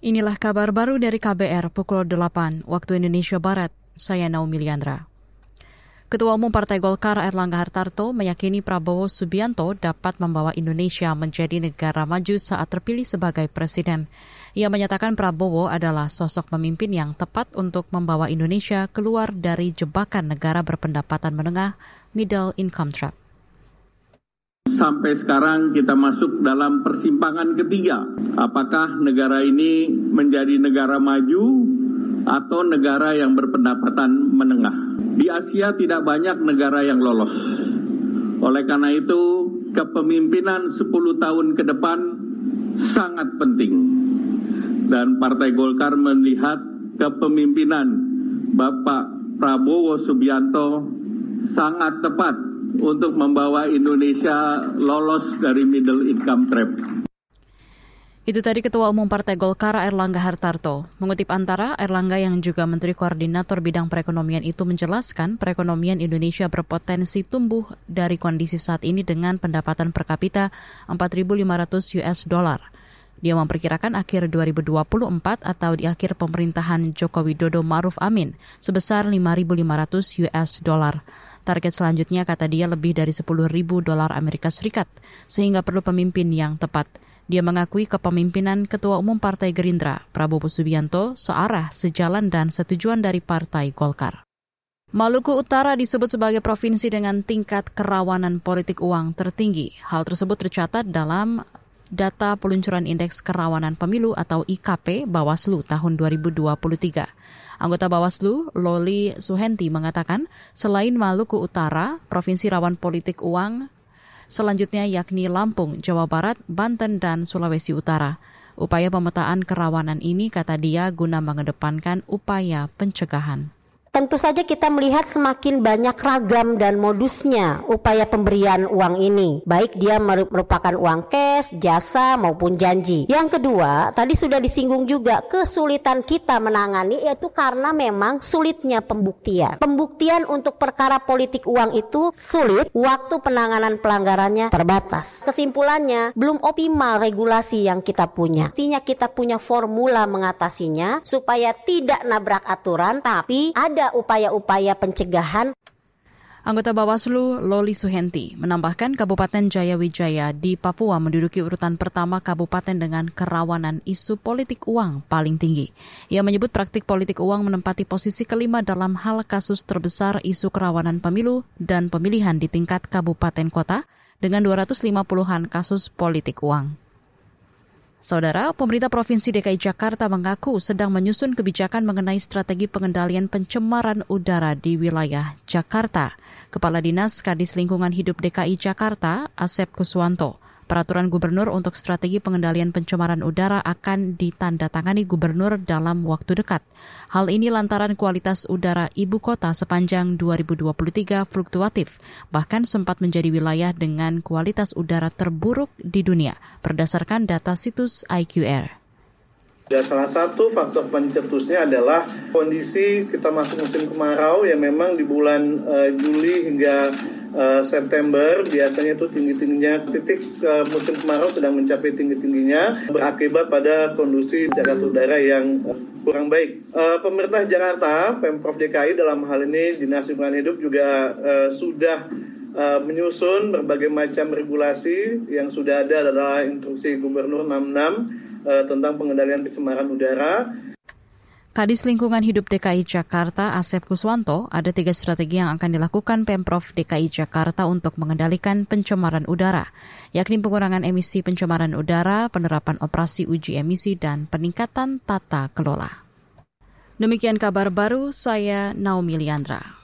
Inilah kabar baru dari KBR pukul 8 waktu Indonesia Barat. Saya Naomi Liandra. Ketua Umum Partai Golkar Erlangga Hartarto meyakini Prabowo Subianto dapat membawa Indonesia menjadi negara maju saat terpilih sebagai presiden. Ia menyatakan Prabowo adalah sosok pemimpin yang tepat untuk membawa Indonesia keluar dari jebakan negara berpendapatan menengah middle income trap. Sampai sekarang kita masuk dalam persimpangan ketiga. Apakah negara ini menjadi negara maju atau negara yang berpendapatan menengah. Di Asia tidak banyak negara yang lolos. Oleh karena itu, kepemimpinan 10 tahun ke depan sangat penting. Dan Partai Golkar melihat kepemimpinan Bapak Prabowo Subianto sangat tepat untuk membawa Indonesia lolos dari middle income trap. Itu tadi Ketua Umum Partai Golkar Erlangga Hartarto. Mengutip antara, Erlangga yang juga Menteri Koordinator Bidang Perekonomian itu menjelaskan perekonomian Indonesia berpotensi tumbuh dari kondisi saat ini dengan pendapatan per kapita 4.500 US dollar. Dia memperkirakan akhir 2024 atau di akhir pemerintahan Joko Widodo Maruf Amin sebesar 5.500 US dollar. Target selanjutnya kata dia lebih dari 10.000 dolar Amerika Serikat, sehingga perlu pemimpin yang tepat. Dia mengakui kepemimpinan Ketua Umum Partai Gerindra, Prabowo Subianto, searah, sejalan dan setujuan dari Partai Golkar. Maluku Utara disebut sebagai provinsi dengan tingkat kerawanan politik uang tertinggi. Hal tersebut tercatat dalam data peluncuran Indeks Kerawanan Pemilu atau IKP Bawaslu tahun 2023. Anggota Bawaslu, Loli Suhenti, mengatakan selain Maluku Utara, provinsi rawan politik uang selanjutnya yakni Lampung, Jawa Barat, Banten, dan Sulawesi Utara. Upaya pemetaan kerawanan ini, kata dia, guna mengedepankan upaya pencegahan. Tentu saja kita melihat semakin banyak ragam dan modusnya upaya pemberian uang ini, baik dia merupakan uang cash, jasa maupun janji. Yang kedua, tadi sudah disinggung juga kesulitan kita menangani yaitu karena memang sulitnya pembuktian. Pembuktian untuk perkara politik uang itu sulit, waktu penanganan pelanggarannya terbatas. Kesimpulannya, belum optimal regulasi yang kita punya. Artinya kita punya formula mengatasinya supaya tidak nabrak aturan tapi ada ada upaya-upaya pencegahan. Anggota Bawaslu Loli Suhenti menambahkan Kabupaten Jayawijaya di Papua menduduki urutan pertama kabupaten dengan kerawanan isu politik uang paling tinggi. Ia menyebut praktik politik uang menempati posisi kelima dalam hal kasus terbesar isu kerawanan pemilu dan pemilihan di tingkat kabupaten kota dengan 250-an kasus politik uang. Saudara, pemerintah Provinsi DKI Jakarta mengaku sedang menyusun kebijakan mengenai strategi pengendalian pencemaran udara di wilayah Jakarta. Kepala Dinas Kadis Lingkungan Hidup DKI Jakarta, Asep Kuswanto, Peraturan gubernur untuk strategi pengendalian pencemaran udara akan ditandatangani gubernur dalam waktu dekat. Hal ini lantaran kualitas udara ibu kota sepanjang 2023 fluktuatif, bahkan sempat menjadi wilayah dengan kualitas udara terburuk di dunia, berdasarkan data situs IQR. Ya, salah satu faktor pencetusnya adalah kondisi kita masuk musim kemarau yang memang di bulan uh, Juli hingga uh, September biasanya itu tinggi-tingginya. Titik uh, musim kemarau sedang mencapai tinggi-tingginya berakibat pada kondisi jakarta udara yang uh, kurang baik. Uh, pemerintah Jakarta, Pemprov DKI dalam hal ini Dinas Lingkungan Hidup juga uh, sudah uh, menyusun berbagai macam regulasi. Yang sudah ada adalah instruksi Gubernur 66 uh, tentang pengendalian pencemaran udara Kadis Lingkungan Hidup DKI Jakarta Asep Kuswanto ada tiga strategi yang akan dilakukan Pemprov DKI Jakarta untuk mengendalikan pencemaran udara, yakni pengurangan emisi pencemaran udara, penerapan operasi uji emisi, dan peningkatan tata kelola. Demikian kabar baru, saya Naomi Liandra.